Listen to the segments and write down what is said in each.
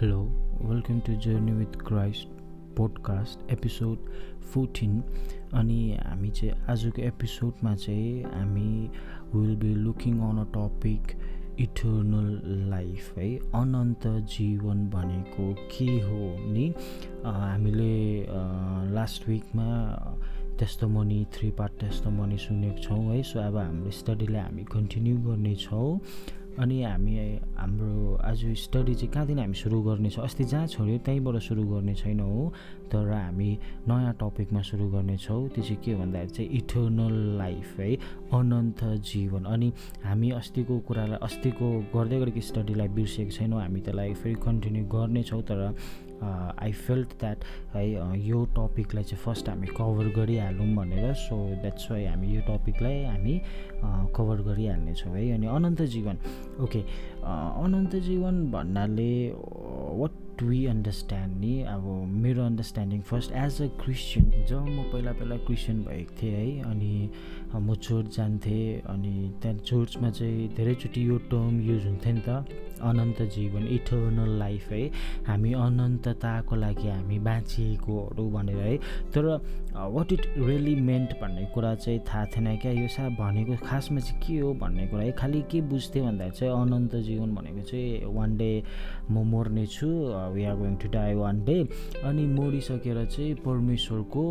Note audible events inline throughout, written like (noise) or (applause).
Hello welcome to journey with Christ podcast episode fourteen अनि हामी चाहिँ आजको एपिसोडमा चाहिँ हामी will be looking on a topic eternal life है अनन्त जीवन भनेको के हो नि? हामीले लास्ट विकमा त्यस्तो मनी थ्री पार्ट त्यस्तो मनी सुनेको छौँ है। सो अब हाम्रो स्टडीलाई हामी कन्टिन्यू गर्नेछौँ। अनि हामी हाम्रो आज स्टडी चाहिँ कहाँदेखि हामी सुरु गर्नेछौँ अस्ति जहाँ छोड्यो त्यहीँबाट सुरु गर्ने छैनौँ तर हामी नयाँ टपिकमा सुरु गर्नेछौँ त्यो चाहिँ के भन्दाखेरि चाहिँ इटर्नल लाइफ है अनन्त जीवन। अनि हामी अस्तिको कुरालाई अस्तिको गर्दै गरेको स्टडीलाई बिर्सेको छैनौँ। हामी त्यसलाई फेरि कन्टिन्यू गर्नेछौँ। तर आई फिल्ड द्याट है यो टपिकलाई चाहिँ फर्स्ट हामी कभर गरिहालौँ भनेर सो द्याट्स वाइ हामी यो टपिकलाई हामी कभर गरिहाल्नेछौँ है। अनि अनन्त जीवन ओके अनन्त जीवन भन्नाले वाट वी अन्डरस्ट्यान्ड नि अब मेरो understanding first as a Christian जब म पहिला पहिला क्रिस्चियन भएको थिएँ है अनि म चर्च जान्थेँ अनि त्यहाँ चर्चमा चाहिँ धेरैचोटि यो टर्म युज हुन्थ्यो नि त। अनन्त जीवन इटर्नल लाइफ है। हामी अनन्तताको लागि हामी बाँचिएकोहरू भनेर है। तर वाट इट रियली मेन्ट भन्ने कुरा चाहिँ थाहा थिएन क्या। यो सा भनेको खासमा चाहिँ के हो भन्ने कुरा है। खालि के बुझ्थेँ भन्दा चाहिँ अनन्त जीवन भनेको चाहिँ वान डे म मर्नेछु we are going to die one day अनि मरिसकेर चाहिँ परमेश्वरको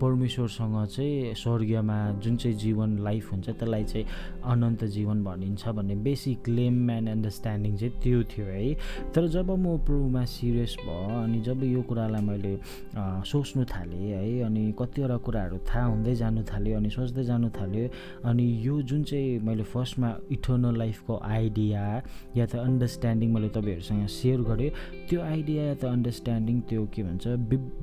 परमेश्वरसँग चाहिँ स्वर्गीयमा जुन चाहिँ जीवन लाइफ हुन्छ त्यसलाई चाहिँ अनन्त जीवन भनिन्छ भन्ने बेसिक लेम एन्ड अन्डरस्ट्यान्डिङ चाहिँ त्यो थियो है। तर जब म प्रुमा सिरियस भयो अनि जब यो कुरालाई मैले सोच्नु थालेँ है अनि कतिवटा कुराहरू थाहा हुँदै जानु थाल्यो अनि सोच्दै जानु थाल्यो अनि यो जुन चाहिँ मैले फर्स्टमा इटर्नल लाइफको आइडिया या त अन्डरस्ट्यान्डिङ मैले तपाईँहरूसँग सेयर गरेँ त्यो आइडिया या त अन्डरस्ट्यान्डिङ त्यो के भन्छ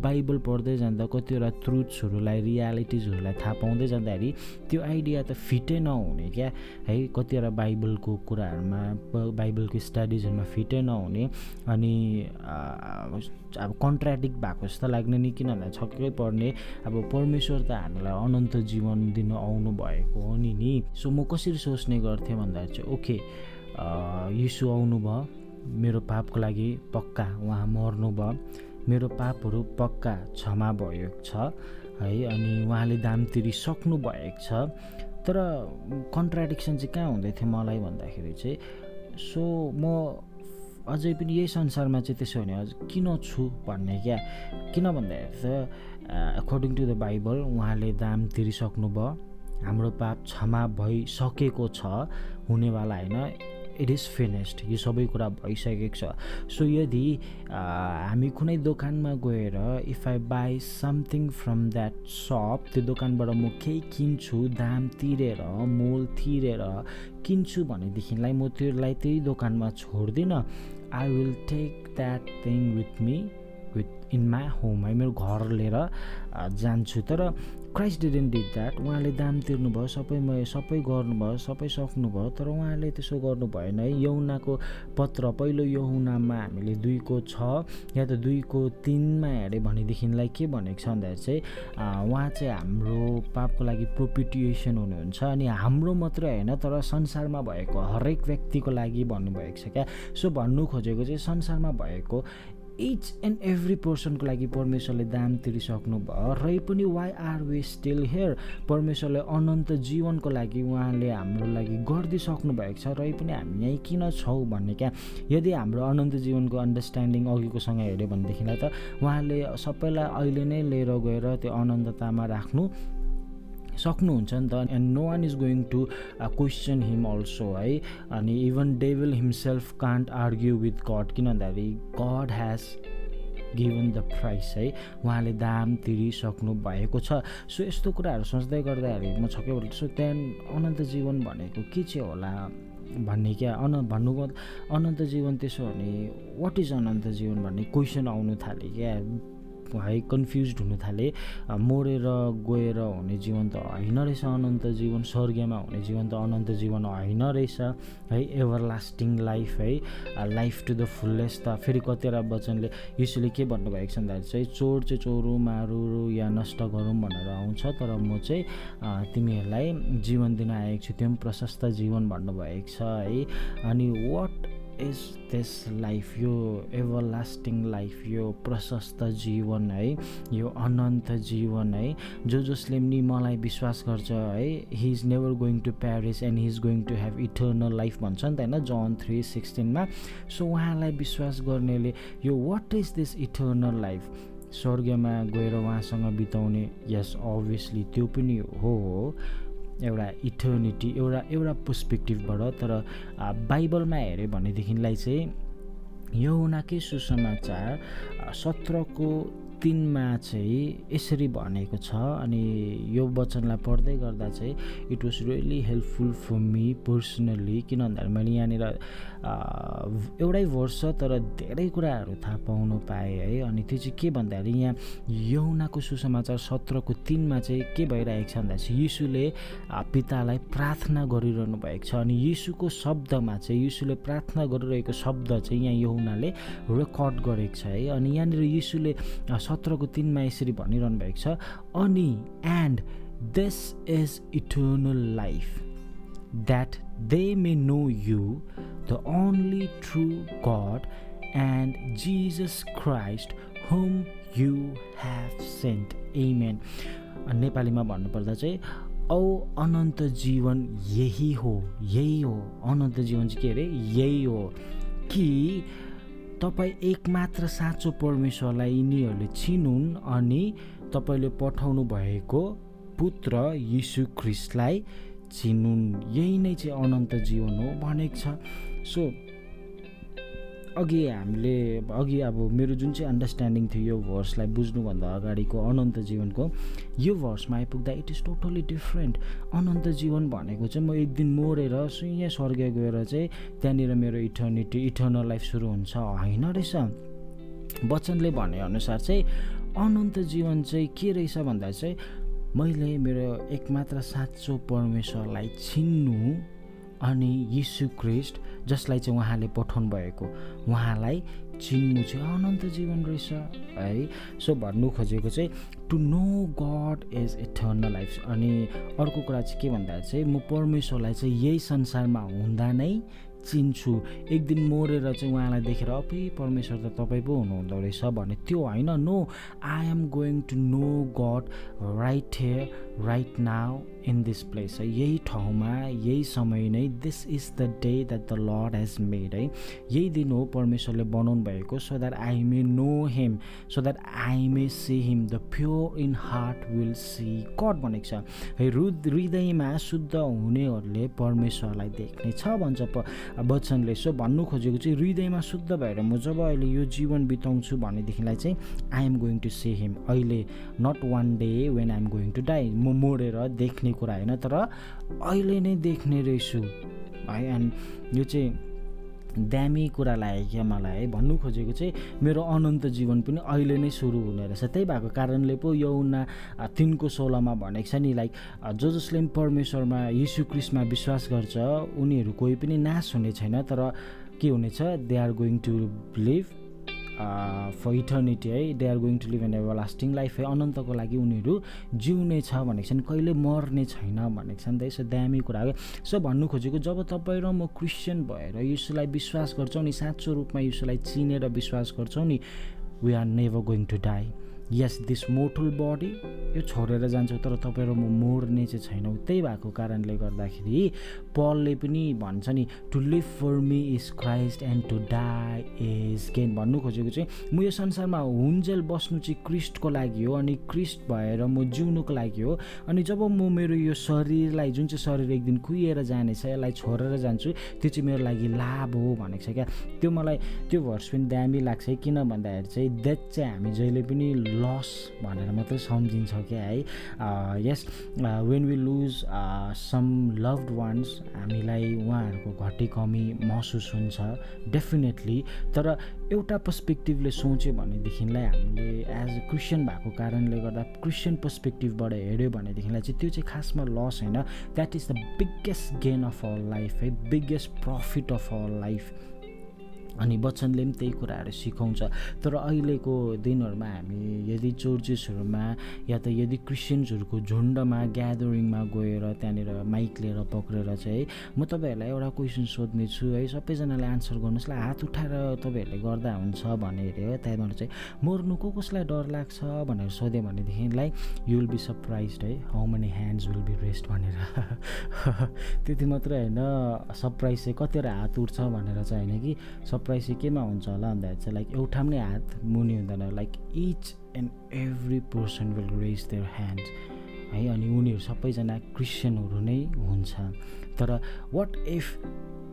बाइबल पढ्दै जाँदा कतिवटा ट्रुथ्सहरूलाई रियालिटिजहरूलाई थाहा पाउँदै जाँदाखेरि त्यो आइडिया त फिटै नहुने क्या है। कतिवटा बाइबलको कुराहरूमा बाइबलको स्टडिजहरूमा फिटै नहुने अनि अब कन्ट्राडिक्ट भएको जस्तो लाग्ने नि किन भन्दा छक्कै पर्ने। अब परमेश्वर त हामीलाई अनन्त जीवन दिन आउनु भएको हो नि नि। सो म कसरी सोच्ने गर्थेँ भन्दाखेरि चाहिँ ओके यीशु आउनु भयो मेरो पापको लागि पक्का उहाँ मर्नु भयो मेरो पापहरू पक्का क्षमा भएको छ है अनि उहाँले दाम तिरिसक्नु भएको छ। तर कन्ट्राडिक्सन चाहिँ कहाँ हुँदै थियो मलाई भन्दाखेरि चाहिँ सो म अझै पनि यही संसारमा चाहिँ त्यसो भने किन छु भन्ने क्या? किन भन्दाखेरि त अकर्डिङ टु द बाइबल उहाँले दाम तिरिसक्नु भयो हाम्रो पाप क्षमा भइसकेको छ हुनेवाला होइन। इट इज फिनिस्ड यो सबै कुरा भइसकेको छ। सो यदि हामी कुनै दोकानमा गएर if I buy something from that shop त्यो दोकानबाट म केही किन्छु दाम तिरेर मोल तिरेर किन्छु भनेदेखिलाई म त्योलाई त्यही दोकानमा छोड्दिनँ। I will take that thing with me with in my home है मेरो घर लिएर जान्छु। तर क्राइस्ट डिडेन्ट डिड द्याट उहाँले दाम तिर्नुभयो सबै म सबै गर्नुभयो सबै सक्नुभयो तर उहाँले त्यसो गर्नु भएन है यौनाको पत्र पहिलो यहुनामा हामीले दुईको छ या त दुईको तिनमा हेऱ्यो भनेदेखिलाई के भनेको छ भन्दाखेरि चाहिँ उहाँ चाहिँ हाम्रो पापको लागि प्रोपिटिएसन हुनुहुन्छ। अनि हाम्रो मात्रै होइन तर संसारमा भएको हरेक व्यक्तिको लागि भन्नुभएको छ क्या। सो भन्नु खोजेको चाहिँ संसारमा भएको इच एन्ड एभ्री पर्सनको लागि परमेश्वरले दाम तिरिसक्नु भयो र पनि why are we still here परमेश्वरले अनन्त जीवनको लागि उहाँले हाम्रो लागि गरिदिइसक्नु भएको छ र पनि हामी यहीँ किन छौँ भन्ने क्या? यदि हाम्रो अनन्त जीवनको अन्डरस्ट्यान्डिङ अघिकोसँग हेऱ्यो भनेदेखिलाई त उहाँले सबैलाई अहिले नै लिएर गएर त्यो अनन्ततामा राख्नु सक्नुहुन्छ नि त। And no one is going to question him also है अनि even devil himself can't argue with God किन भन्दाखेरि God has given the price है? उहाँले दाम तिरिसक्नु भएको छ। सो यस्तो कुराहरू सोच्दै गर्दाखेरि म छक्कै सो त्यहाँ अनन्त जीवन भनेको के चाहिँ होला भन्ने क्या? अन भन्नु अनन्त जीवन त्यसो भने वाट इज अनन्त जीवन भन्ने क्वेसन आउनु थाल्यो क्या? है कन्फ्युज हुनु थाले। मरेर गएर हुने जीवन त होइन रहेछ अनन्त जीवन स्वर्गीयमा हुने जीवन त अनन्त जीवन होइन रहेछ है एभर लास्टिङ लाइफ है लाइफ टु द फुल्लेस्ट त फेरि कतिवटा वचनले यसोले के भन्नुभएको छ भन्दाखेरि चाहिँ चोर चाहिँ चोरु मारु या नष्ट गरौँ भनेर आउँछ। तर म चाहिँ तिमीहरूलाई जीवन दिन आएको छु त्यो पनि प्रशस्त जीवन भन्नुभएको छ है। अनि वाट इज दिस लाइफ यो एभर लास्टिङ लाइफ यो प्रशस्त जीवन है यो अनन्त जीवन है। जो जसले पनि मलाई विश्वास गर्छ है he is never going to perish and he is going to have eternal life भन्छ नि त होइन जन थ्री सिक्सटिनमा सो उहाँलाई विश्वास गर्नेले यो what is this eternal life स्वर्गमा गएर उहाँसँग बिताउने यस अभियसली त्यो पनि हो हो। एउटा इटर्निटी एउटा एउटा पर्सपेक्टिभबाट तर बाइबलमा हेऱ्यो भनेदेखिलाई चाहिँ यो हुनाकै सुसमाचार सत्रको तिनमा चाहिँ यसरी भनेको छ अनि यो वचनलाई पढ्दै गर्दा चाहिँ it was really helpful for me personally किन भन्दाखेरि मैले यहाँनिर एउटै वर्ष तर धेरै कुराहरू थाहा पाउनु पाएँ है। अनि त्यो चाहिँ के भन्दाखेरि यहाँ यौनाको सुसमाचार सत्रको तिनमा चाहिँ के भइरहेको छ भन्दा चाहिँ यीशुले पितालाई प्रार्थना गरिरहनु भएको छ। अनि यीशुको शब्दमा चाहिँ यीशुले प्रार्थना गरिरहेको शब्द चाहिँ यहाँ यहुनाले रेकर्ड गरेको छ है। अनि यहाँनिर यीशुले सत्रको तिनमा यसरी भनिरहनु भएको छ अनि and this is eternal life. That they may know you the only true God and Jesus Christ whom you have sent amen नेपालीमा भन्नुपर्दा चाहिँ औ अनन्त जीवन यही हो यही हो। अनन्त जीवन चाहिँ के अरे? यही हो। कि तपाईँ एकमात्र साँचो परमेश्वरलाई यिनीहरूले चिनुन् अनि तपाईँले पठाउनु भएको पुत्र यीशु ख्रिस्टलाई चिनुन्। यही नै चाहिँ अनन्त जीवन हो भनेको छ। सो अघि हामीले अघि अब मेरो जुन चाहिँ अन्डरस्ट्यान्डिङ थियो यो भर्सलाई बुझ्नुभन्दा अगाडिको अनन्त जीवनको यो भर्समा आइपुग्दा इट इज टोटल्ली डिफ्रेन्ट अनन्त जीवन भनेको चाहिँ म एक दिन मरेर यहाँ स्वर्ग गएर चाहिँ त्यहाँनिर मेरो इटर्निटी इटर्नल लाइफ सुरु हुन्छ होइन रहेछ? वचनले भनेअनुसार चाहिँ अनन्त जीवन चाहिँ के रहेछ भन्दा चाहिँ मैले मेरो एकमात्र साँचो परमेश्वरलाई चिन्नु अनि यीशु क्रिस्ट जसलाई चाहिँ उहाँले पठाउनु भएको उहाँलाई चिन्नु चाहिँ अनन्त जीवन रहेछ। है सो भन्नु खोजेको चाहिँ to know God is eternal life अनि अर्को कुरा चाहिँ के भन्दा चाहिँ म परमेश्वरलाई चाहिँ यही संसारमा हुँदा नै चिन्छु। एक दिन मरेर चाहिँ उहाँलाई देखेर अपि परमेश्वर त तपाईँ पो हुनुहुँदो रहेछ भने त्यो होइन no I am going to know God right here right now in this place है यही ठाउँमा यही समय नै this is the day that the Lord has made है यही दिन हो परमेश्वरले बनाउनु भएको so that I may know him so that I may see him the pure in heart will see God भनेको छ है हृदयमा शुद्ध हुनेहरूले परमेश्वरलाई देख्ने छ भन्छ वचनले सो भन्नु खोजेको चाहिँ हृदयमा शुद्ध भएर म जब अहिले यो जीवन बिताउँछु भनेदेखिलाई चाहिँ I am going to see him अहिले not one day when I am going to die म मोडेर देख्ने कुरा होइन तर अहिले नै देख्ने रहेछु। है एन्ड यो चाहिँ दामी कुरा लाग्यो क्या मलाई है। भन्नु खोजेको चाहिँ मेरो अनन्त जीवन पनि अहिले नै सुरु हुने रहेछ। त्यही भएको कारणले पो यौना तिनको सोह्रमा भनेको छ नि लाइक जो जसले पनि परमेश्वरमा यीशु क्रिस्टमा विश्वास गर्छ उनीहरू कोही पनि नाश हुने छैन तर के हुनेछ? They are going to live for eternity है। They are going to live an everlasting life है। अनन्तको लागि उनीहरू जिउने छ भनेको छन्। कहिले मर्ने छैन भनेको छ नि त यसो दामी कुरा हो। सो भन्नु खोजेको जब तपाईँ र म क्रिस्चियन भएर यसोलाई विश्वास गर्छौँ नि साँचो रूपमा यसोलाई चिनेर विश्वास गर्छौँ नि we are never going to die yes this mortal body यो छोडेर जान्छ तर तपाईँ म मोड्ने चाहिँ छैनौँ। त्यही भएको कारणले गर्दाखेरि पलले पनि भन्छ नि to live for me is Christ and to die is gain भन्नु खोजेको चाहिँ म यो संसारमा हुन्जेल बस्नु चाहिँ क्रिस्टको लागि हो अनि क्रिस्ट भएर म जिउनुको लागि हो अनि जब म मेरो यो शरीरलाई जुन चाहिँ शरीर एक दिन कुहिएर जानेछ यसलाई छोडेर जान्छु त्यो चाहिँ मेरो लागि लाभ हो भनेको छ क्या। त्यो मलाई त्यो भर्स पनि दामी लाग्छ किन भन्दाखेरि चाहिँ डेथ चाहिँ हामी जहिले पनि लस भनेर मात्रै सम्झिन्छ क्या है? Yes when we lose some loved ones हामीलाई उहाँहरूको घटी कमी महसुस हुन्छ डेफिनेटली तर एउटा पर्सपेक्टिभले सोच्यो भनेदेखिलाई हामीले एज अ क्रिस्चियन भएको कारणले गर्दा क्रिस्चियन पर्सपेक्टिभबाट हेऱ्यो भनेदेखिलाई चाहिँ त्यो चाहिँ खासमा लस होइन। That is the biggest gain of all life है biggest profit of all life अनि वचनले पनि त्यही कुराहरू सिकाउँछ। तर अहिलेको दिनहरूमा हामी यदि चर्चेसहरूमा या त यदि क्रिस्चियन्सहरूको झुन्डमा ग्यादरिङमा गएर त्यहाँनिर माइक लिएर पक्रेर चाहिँ म तपाईँहरूलाई एउटा क्वेसन सोध्नेछु है सबैजनाले आन्सर गर्नुहोस्। ल हात उठाएर तपाईँहरूले गर्दा हुन्छ भनेर हो त्यहाँबाट चाहिँ मर्नु को कसलाई डर लाग्छ भनेर सोध्यो भनेदेखिलाई यु विल बी सरप्राइज है how many hands will be rest भनेर। (laughs) त्यति मात्रै होइन सरप्राइज चाहिँ कतिवटा हात उठ्छ भनेर चाहिँ होइन कि सरप्राइज चाहिँ केमा हुन्छ होला भन्दाखेरि चाहिँ लाइक एउटा पनि हात मुनि हुँदैन। Like each and every person will raise their hands है? अनि उनीहरू सबैजना क्रिस्चियनहरू नै हुन्छ। तर what if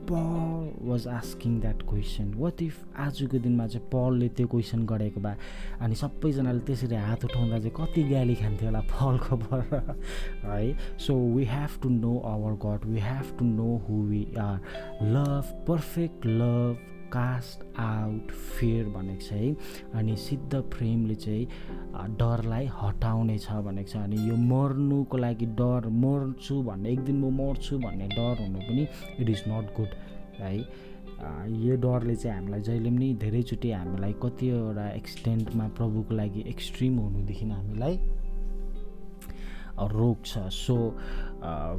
Paul was asking that question what if आजको दिनमा चाहिँ पलले त्यो क्वेसन गरेको भए? अनि सबैजनाले त्यसरी हात उठाउँदा चाहिँ कति गाली खान्थ्यो होला पलको पर है? So we have to know our God we have to know who we are love perfect love cast out fear भनेको छ है। अनि सिद्ध प्रेमले चाहिँ डरलाई हटाउने छ भनेको छ। अनि यो मर्नुको लागि डर मर्छु भन्ने एक दिन म मर्छु भन्ने डर हुनु पनि इट इज नट गुड है। यो डरले चाहिँ हामीलाई जहिले पनि धेरैचोटि हामीलाई कतिवटा एक्सटेन्टमा प्रभुको लागि एक्सट्रिम हुनुदेखि हामीलाई रोक्छ। So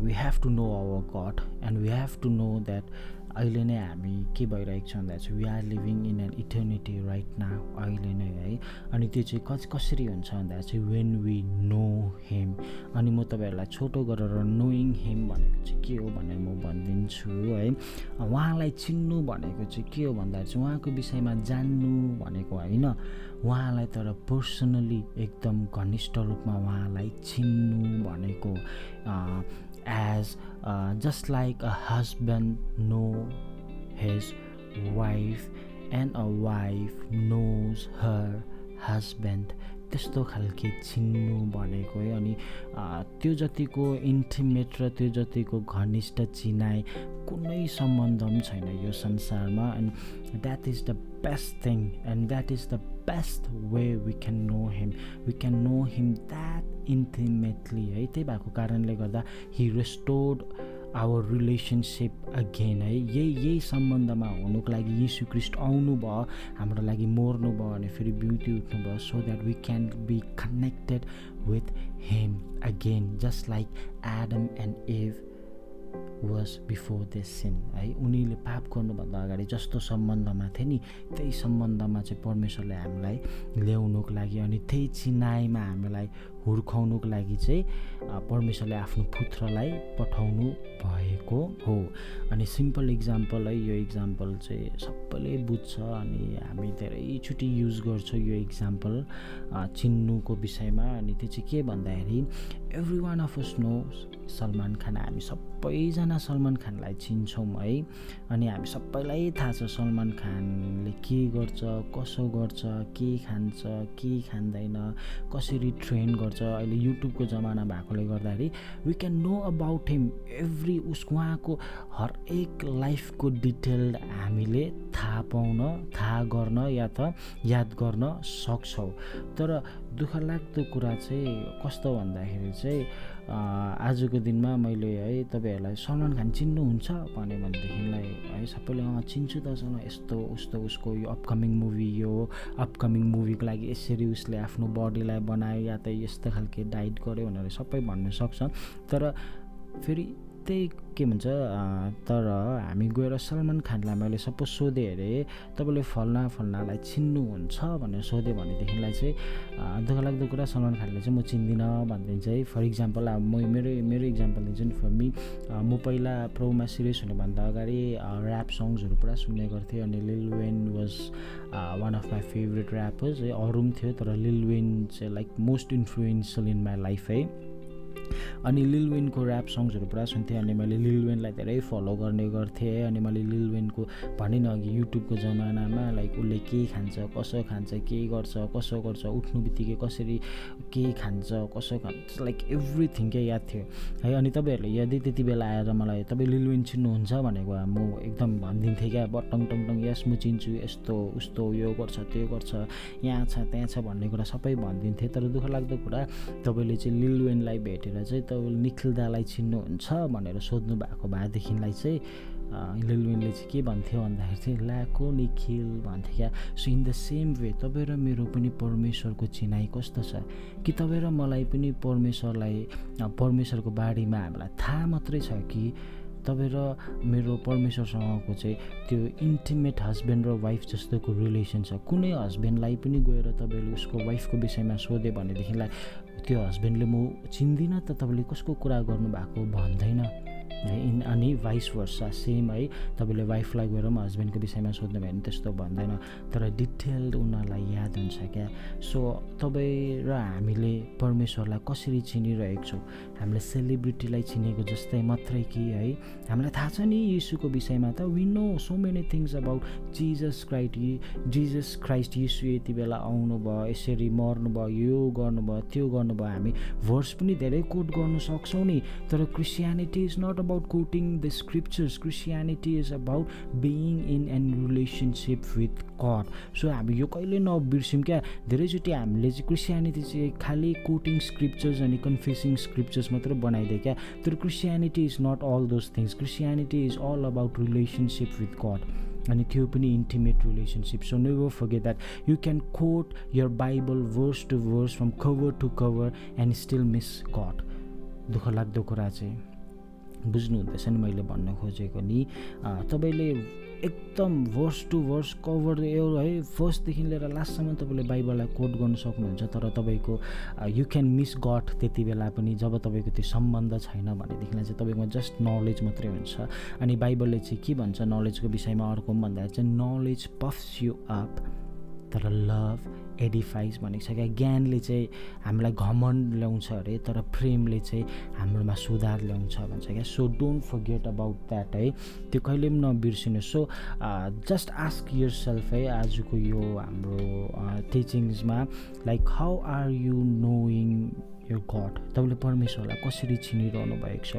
we have to know our God and we have to know that अहिले नै हामी के भइरहेको छ भन्दा चाहिँ we are living in an eternity right now अहिले नै है। अनि त्यो चाहिँ कस कसरी हुन्छ भन्दा चाहिँ वेन वी नो हेम अनि म तपाईँहरूलाई छोटो गरेर नोइङ हेम भनेको चाहिँ के हो भनेर म भनिदिन्छु है। उहाँलाई चिन्नु भनेको चाहिँ के हो भन्दाखेरि चाहिँ उहाँको विषयमा जान्नु भनेको होइन। उहाँलाई तर पर्सनली एकदम घनिष्ठ रूपमा उहाँलाई चिन्नु भनेको as uh, just like a husband know his wife and a wife knows her husband त्यस्तो खालके चिन्नु भनेको है। अनि त्यो जतिको इन्टिमेट र त्यो जतिको घनिष्ठ चिनाइ कुनै सम्बन्ध पनि छैन यो संसारमा। And that is the best thing and that is the best way we can know him we can know him that intimately है। त्यही भएको कारणले गर्दा he restored our relationship again है। यही यही सम्बन्धमा हुनुको लागि यीशु क्रिस्ट आउनुभयो हाम्रो लागि मर्नुभयो भने फेरि ब्युटी उठ्नुभयो so that we can be connected with him again just like Adam and Eve was before this sin है। उनीले पाप गर्नुभन्दा अगाडि जस्तो सम्बन्धमा थियो नि त्यही सम्बन्धमा चाहिँ परमेश्वरले हामीलाई ल्याउनुको लागि अनि त्यही चिनाइमा हामीलाई हुर्काउनुको लागि चाहिँ परमेश्वरले आफ्नो पुत्रलाई पठाउनु भएको हो। अनि सिम्पल इक्जाम्पल है यो इक्जाम्पल चाहिँ सबैले बुझ्छ अनि हामी धेरैचोटि युज गर्छौँ यो इक्जाम्पल चिन्नुको विषयमा। अनि त्यो चाहिँ के भन्दाखेरि every one of us know Salman Khan हामी सबैजना सलमान खानलाई चिन्छौँ है। अनि हामी सबैलाई थाहा छ सलमान खानले के गर्छ कसो गर्छ के खान्छ के खाँदैन कसरी ट्रेन गर्छ। अहिले युट्युबको जमाना भएकोले गर्दाखेरि we can know about him every us उहाँको हरेक लाइफको डिटेल हामीले थाहा पाउन थाहा गर्न या त याद गर्न सक्छौँ। तर दुःख लाग्दो कुरा चाहिँ कस्तो भन्दाखेरि चाहिँ आजको दिनमा मैले है तपाईँहरूलाई सलमान खान चिन्नुहुन्छ भन्यो भनेदेखिलाई है सबैले अँ चिन्छु त सन यस्तो उस्तो उसको यो अपकमिङ मुभी यो अपकमिङ मुभीको लागि यसरी उसले आफ्नो बडीलाई बनायो या त यस्तो खालके डाइट गर्यो भनेर सबै भन्नु सक्छ। तर फेरि त्यही के भन्छ तर हामी गएर सलमान खानलाई मैले सपोज सोधेँ अरे तपाईँले फल्ना फल्नालाई चिन्नुहुन्छ भनेर सोध्यो भनेदेखिलाई चाहिँ दुःख लाग्दो कुरा सलमान खानलाई चाहिँ म चिन्दिनँ भनिदिन्छ है फर इक्जाम्पल अब म मेरो मेरो इक्जाम्पल दिन्छु नि फर मी म पहिला प्रोमा सिरियस हुनुभन्दा अगाडि ऱ्याप सङ्ग्सहरू पुरा सुन्ने गर्थेँ अनि Lil Wayne was one of my favourite rappers अरू पनि थियो तर लिल वेन चाहिँ like most influential in my life है अनि लिल विनको ऱ्याप सङ्ग्सहरू पुरा सुन्थेँ अनि मैले लिल वेनलाई धेरै फलो गर्ने गर्थेँ अनि मैले लिल वेनको भने न अघि युट्युबको जमानामा लाइक उसले के खान्छ कसो खान्छ के गर्छ कसो गर्छ उठ्नु बित्तिकै कसरी के खान्छ कसो खान्छ लाइक एभ्रिथिङ के याद थियो। है अनि तपाईँहरूले यदि त्यति बेला आएर मलाई तपाईँ लिल विन चिन्नुहुन्छ? भनेको म एकदम भनिदिन्थेँ क्या बटङ टङ टङ यस म चिन्छु यस्तो उस्तो यो गर्छ त्यो गर्छ यहाँ छ त्यहाँ छ भन्ने कुरा सबै भनिदिन्थेँ। तर दुःख लाग्दो कुरा तपाईँले चाहिँ लिल वेनलाई भेटेर चाहिँ तपाईँले निखिल दालाई चिन्नुहुन्छ भनेर सोध्नु भएको भएदेखिलाई चाहिँ लिलविनले चाहिँ के भन्थ्यो भन्दाखेरि चाहिँ ल्याको निखिल भन्थ्यो क्या। So in the same way तपाईँ र मेरो पनि परमेश्वरको चिनाइ कस्तो छ? कि तपाईँ र मलाई पनि परमेश्वरलाई परमेश्वरको बारेमा हामीलाई थाहा मात्रै छ कि तपाईँ र मेरो परमेश्वरसँगको चाहिँ त्यो इन्टिमेट हस्बेन्ड र वाइफ जस्तोको रिलेसन छ? कुनै हस्बेन्डलाई पनि गएर तपाईँले उसको वाइफको विषयमा सोध्यो भनेदेखिलाई त्यो हस्बेन्डले म चिन्दिनँ त तपाईँले कसको कुरा गर्नुभएको भन्दैन। इन अनि भाइस वर्सा सेम है। तपाईँले वाइफलाई गएर पनि हस्बेन्डको विषयमा सोध्नु भयो भने त्यस्तो भन्दैन। तर डिटेल्ड उनीहरूलाई याद हुन्छ क्या। सो तपाईँ र हामीले परमेश्वरलाई कसरी चिनिरहेको छौँ? हामीले सेलिब्रिटीलाई चिनेको जस्तै मात्रै कि है? हामीलाई थाहा छ नि यीशुको विषयमा त। We know so many things about Jesus Christ Jesus Christ यीशु यति बेला आउनुभयो यसरी मर्नुभयो यो गर्नुभयो त्यो गर्नुभयो। हामी भर्स पनि धेरै कोट गर्नु सक्छौँ नि। तर Christianity is not about about quoting the scriptures. Christianity is about being in an relationship with God. So हामी यो कहिले नबिर्स्यौँ क्या? धेरैचोटि हामीले चाहिँ क्रिस्चियनिटी चाहिँ खालि कोटिङ स्क्रिप्चर्स अनि कन्फेसिङ स्क्रिप्चर्स मात्रै बनाइदियो क्या? तर Christianity is not all those things Christianity is all about relationship with God अनि त्यो पनि intimate relationship so never forget that you can quote your Bible verse to verse from cover to cover and still miss God दुःख लाग्दो कुरा चाहिँ। बुझ्नुहुँदैछ नि मैले भन्न खोजेको नि। तपाईँले एकदम वर्स टु वर्स कभर एउटा है फर्स्टदेखि लिएर लास्टसम्म तपाईँले बाइबललाई कोट गर्नु सक्नुहुन्छ तर तपाईँको यु क्यान मिस गड त्यति बेला पनि जब तपाईँको त्यो सम्बन्ध छैन भनेदेखिलाई चाहिँ तपाईँको जस्ट नलेज मात्रै हुन्छ। अनि बाइबलले चाहिँ के भन्छ नलेजको विषयमा अर्को भन्दाखेरि चाहिँ नलेज पफ्स यु अप तर लभ एडिफाइज भनेको छ क्या? ज्ञानले चाहिँ हामीलाई घमण्ड ल्याउँछ अरे तर प्रेमले चाहिँ हाम्रोमा सुधार ल्याउँछ भन्छ क्या? So don't forget about that है। त्यो कहिले पनि नबिर्सिनु। So just ask yourself है आजको यो हाम्रो टिचिङ्समा like how are you knowing यो गड तपाईँले परमेश्वरलाई कसरी चिनिरहनु भएको छ?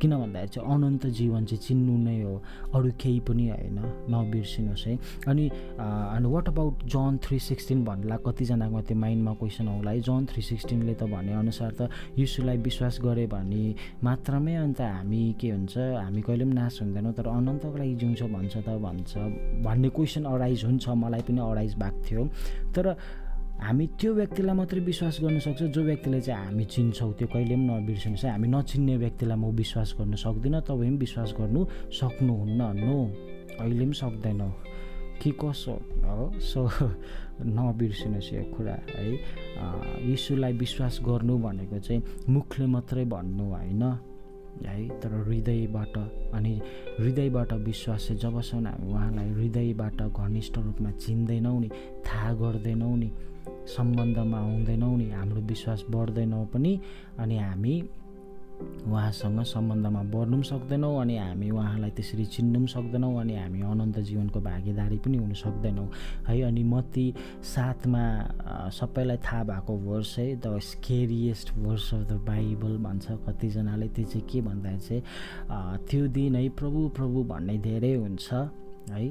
किन भन्दाखेरि चाहिँ अनन्त जीवन चाहिँ चिन्नु नै हो। अरू केही पनि होइन। नबिर्सिनुहोस् है। अनि अनि what about John three sixteen भन्नुलाई कतिजनाको त्यो माइन्डमा क्वेसन होला है? जन थ्री सिक्सटिनले त भनेअनुसार त यीशुलाई विश्वास गरे भने मात्रमै अन्त हामी के हुन्छ? हामी कहिले पनि नाश हुँदैनौँ। तर अनन्तको लागि जिउँछ भन्छ त भन्छ भन्ने क्वेसन अराइज हुन्छ। मलाई पनि अराइज भएको थियो। तर हामी त्यो व्यक्तिलाई मात्रै विश्वास गर्न सक्छ जो व्यक्तिलाई चाहिँ हामी चिन्छौँ त्यो कहिले पनि नबिर्सिनुहोस् हामी नचिन्ने व्यक्तिलाई म विश्वास गर्न सक्दिनँ तपाईँ पनि विश्वास गर्नु सक्नुहुन्न। नो अहिले पनि सक्दैन। कि कसो? हो सो नबिर्सिनुहोस् यो कुरा है। यीशुलाई विश्वास गर्नु भनेको चाहिँ मुखले मात्रै भन्नु होइन है। तर हृदयबाट अनि हृदयबाट विश्वास चाहिँ जबसम्म हामी उहाँलाई हृदयबाट घनिष्ठ रूपमा चिन्दैनौँ नि थाहा गर्दैनौँ नि सम्बन्धमा आउँदैनौँ नि हाम्रो विश्वास बढ्दैनौँ पनि अनि हामी उहाँसँग सम्बन्धमा बढ्नु पनि सक्दैनौँ अनि हामी उहाँलाई त्यसरी चिन्नु पनि सक्दैनौँ अनि हामी अनन्त जीवनको भागीदारी पनि हुन सक्दैनौँ। है अनि मती साथमा सबैलाई थाहा भएको वर्स है the scariest verse of the Bible भन्छ कतिजनाले त्यो चाहिँ के भन्दाखेरि चाहिँ त्यो दिन है प्रभु प्रभु भन्ने धेरै हुन्छ। है।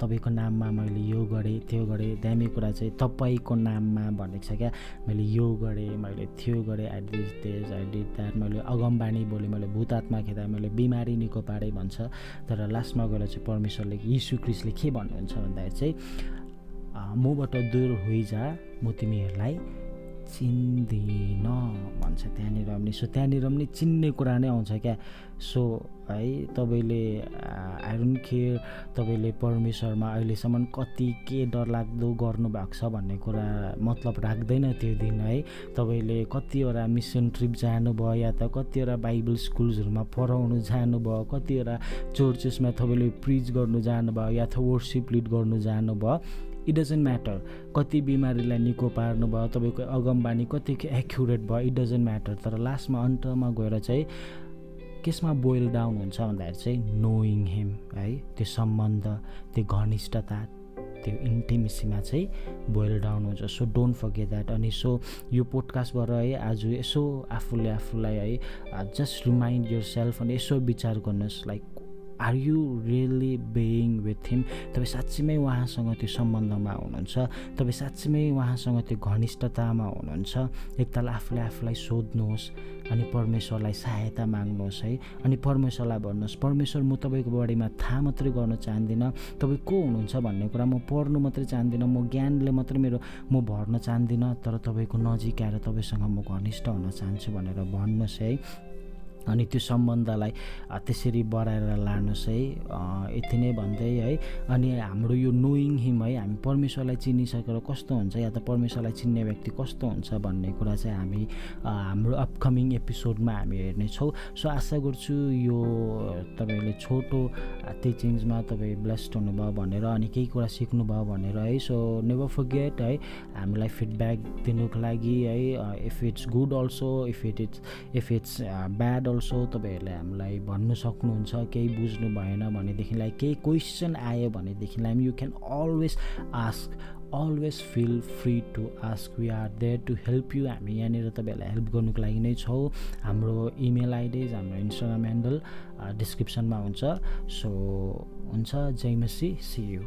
तपाईँको नाममा मैले यो गरेँ त्यो गरेँ दामी कुरा चाहिँ तपाईँको नाममा भनेको छ क्या। मैले यो गरेँ मैले त्यो गरेँ I did this I did that मैले अगमबानी बोलेँ मैले भूत आत्मा खेदा मैले बिमारी निको पारेँ भन्छ। तर लास्टमा गएर चाहिँ परमेश्वरले यीशु क्रिस्टले के भन्नुहुन्छ भन्दाखेरि चाहिँ मबाट दूर होइजा म तिमीहरूलाई चिन्दिन भन्छ त्यहाँनिर पनि सो त्यहाँनिर पनि चिन्ने कुरा नै आउँछ क्या। सो है तपाईँले आइरन खेर तपाईँले परमेश्वरमा अहिलेसम्म कति के डरलाग्दो गर्नुभएको छ भन्ने कुरा मतलब राख्दैन त्यो दिन है। तपाईँले कतिवटा मिसन ट्रिप जानुभयो या त कतिवटा बाइबल स्कुल्सहरूमा पढाउनु जानुभयो कतिवटा चर्चेसमा तपाईँले प्रिच गर्नु जानुभयो या त वर्सिप लिड गर्नु जानुभयो। इट डजन्ट म्याटर कति बिमारीलाई निको पार्नुभयो तपाईँको अगमबानी कति एक्युरेट भयो इट डजन्ट म्याटर तर लास्टमा अन्तमा गएर चाहिँ केसमा बोइल डाउन हुन्छ भन्दाखेरि चाहिँ नोइङ हिम है त्यो सम्बन्ध त्यो घनिष्ठता त्यो इन्टिमेसीमा चाहिँ बोइल डाउन हुन्छ. सो डोन्ट फर्गेट द्याट अनि सो यो पोडकास्टबाट है आज यसो आफूले आफूलाई है जस्ट रिमाइन्ड यर सेल्फ अनि यसो विचार गर्नुहोस् like are you really being with him तपाईँ साँच्चीमै उहाँसँग त्यो सम्बन्धमा हुनुहुन्छ? तपाईँ साँच्चीमै उहाँसँग त्यो घनिष्ठतामा हुनुहुन्छ? एकताल आफूले आफूलाई सोध्नुहोस् अनि परमेश्वरलाई सहायता माग्नुहोस् है। अनि परमेश्वरलाई भन्नुहोस् परमेश्वर म तपाईँको बारेमा थाहा मात्रै गर्न चाहदिनँ। तपाईँ को हुनुहुन्छ भन्ने कुरा म पढ्नु मात्रै चाहदिनँ। म ज्ञानले मात्रै मेरो म भर्न चाहदिनँ। तर तपाईँको नजिक आएर तपाईँसँग म घनिष्ठ हुन चाहन्छु भनेर भन्नुहोस् है। अनि त्यो सम्बन्धलाई त्यसरी बढाएर लानुहोस् है। यति नै भन्दै है। अनि हाम्रो यो नोइङ हिम है हामी परमेश्वरलाई चिनिसकेर कस्तो हुन्छ या त परमेश्वरलाई चिन्ने व्यक्ति कस्तो हुन्छ भन्ने कुरा चाहिँ हामी हाम्रो अपकमिङ एपिसोडमा हामी हेर्नेछौँ। सो आशा गर्छु यो तपाईँले छोटो टिचिङ्समा तपाईँ ब्लेस्ड हुनुभयो भनेर अनि केही कुरा सिक्नुभयो भनेर है। सो नेभर फर्गेट है हामीलाई फिडब्याक दिनुको लागि है। If it's good also if it it's if it's bad also तपाईँहरूले हामीलाई भन्नु सक्नुहुन्छ केही बुझ्नु भएन भनेदेखिलाई केही क्वेसन आयो भनेदेखिलाई you can always ask always feel free to ask we are there to help you हामी यहाँनिर तपाईँहरूलाई हेल्प गर्नुको लागि नै छौँ। हाम्रो इमेल आइडिज हाम्रो इन्स्टाग्राम ह्यान्डल डिस्क्रिप्सनमा हुन्छ। सो हुन्छ जय मसी सी यु